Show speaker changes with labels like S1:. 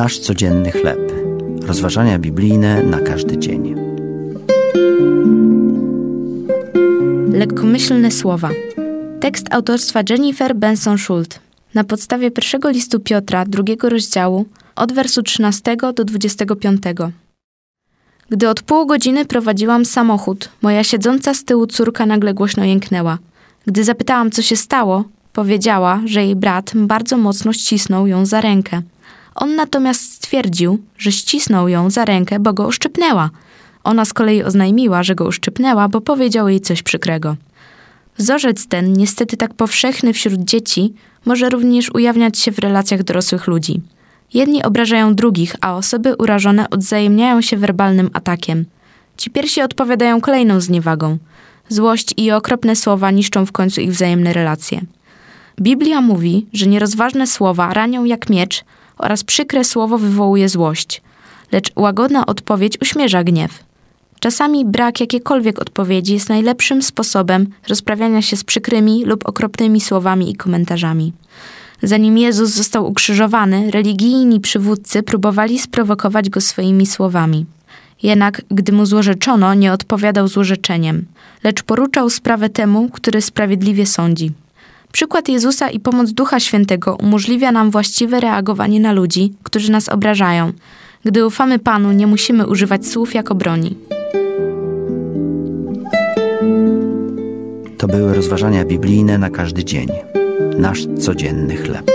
S1: Nasz codzienny chleb. Rozważania biblijne na każdy dzień.
S2: Lekkomyślne słowa. Tekst autorstwa Jennifer Benson Schult. Na podstawie pierwszego listu Piotra, drugiego rozdziału, od wersu 13 do 25. Gdy od pół godziny prowadziłam samochód, moja siedząca z tyłu córka nagle głośno jęknęła. Gdy zapytałam, co się stało, powiedziała, że jej brat bardzo mocno ścisnął ją za rękę. On natomiast stwierdził, że ścisnął ją za rękę, bo go uszczypnęła. Ona z kolei oznajmiła, że go uszczypnęła, bo powiedział jej coś przykrego. Wzorzec ten, niestety tak powszechny wśród dzieci, może również ujawniać się w relacjach dorosłych ludzi. Jedni obrażają drugich, a osoby urażone odzajemniają się werbalnym atakiem. Ci pierwsi odpowiadają kolejną zniewagą. Złość i okropne słowa niszczą w końcu ich wzajemne relacje. Biblia mówi, że nierozważne słowa ranią jak miecz oraz przykre słowo wywołuje złość, lecz łagodna odpowiedź uśmierza gniew. Czasami brak jakiejkolwiek odpowiedzi jest najlepszym sposobem rozprawiania się z przykrymi lub okropnymi słowami i komentarzami. Zanim Jezus został ukrzyżowany, religijni przywódcy próbowali sprowokować go swoimi słowami. Jednak, gdy mu złorzeczono, nie odpowiadał złorzeczeniem, lecz poruczał sprawę temu, który sprawiedliwie sądzi. Przykład Jezusa i pomoc Ducha Świętego umożliwia nam właściwe reagowanie na ludzi, którzy nas obrażają. Gdy ufamy Panu, nie musimy używać słów jako broni.
S1: To były rozważania biblijne na każdy dzień. Nasz codzienny chleb.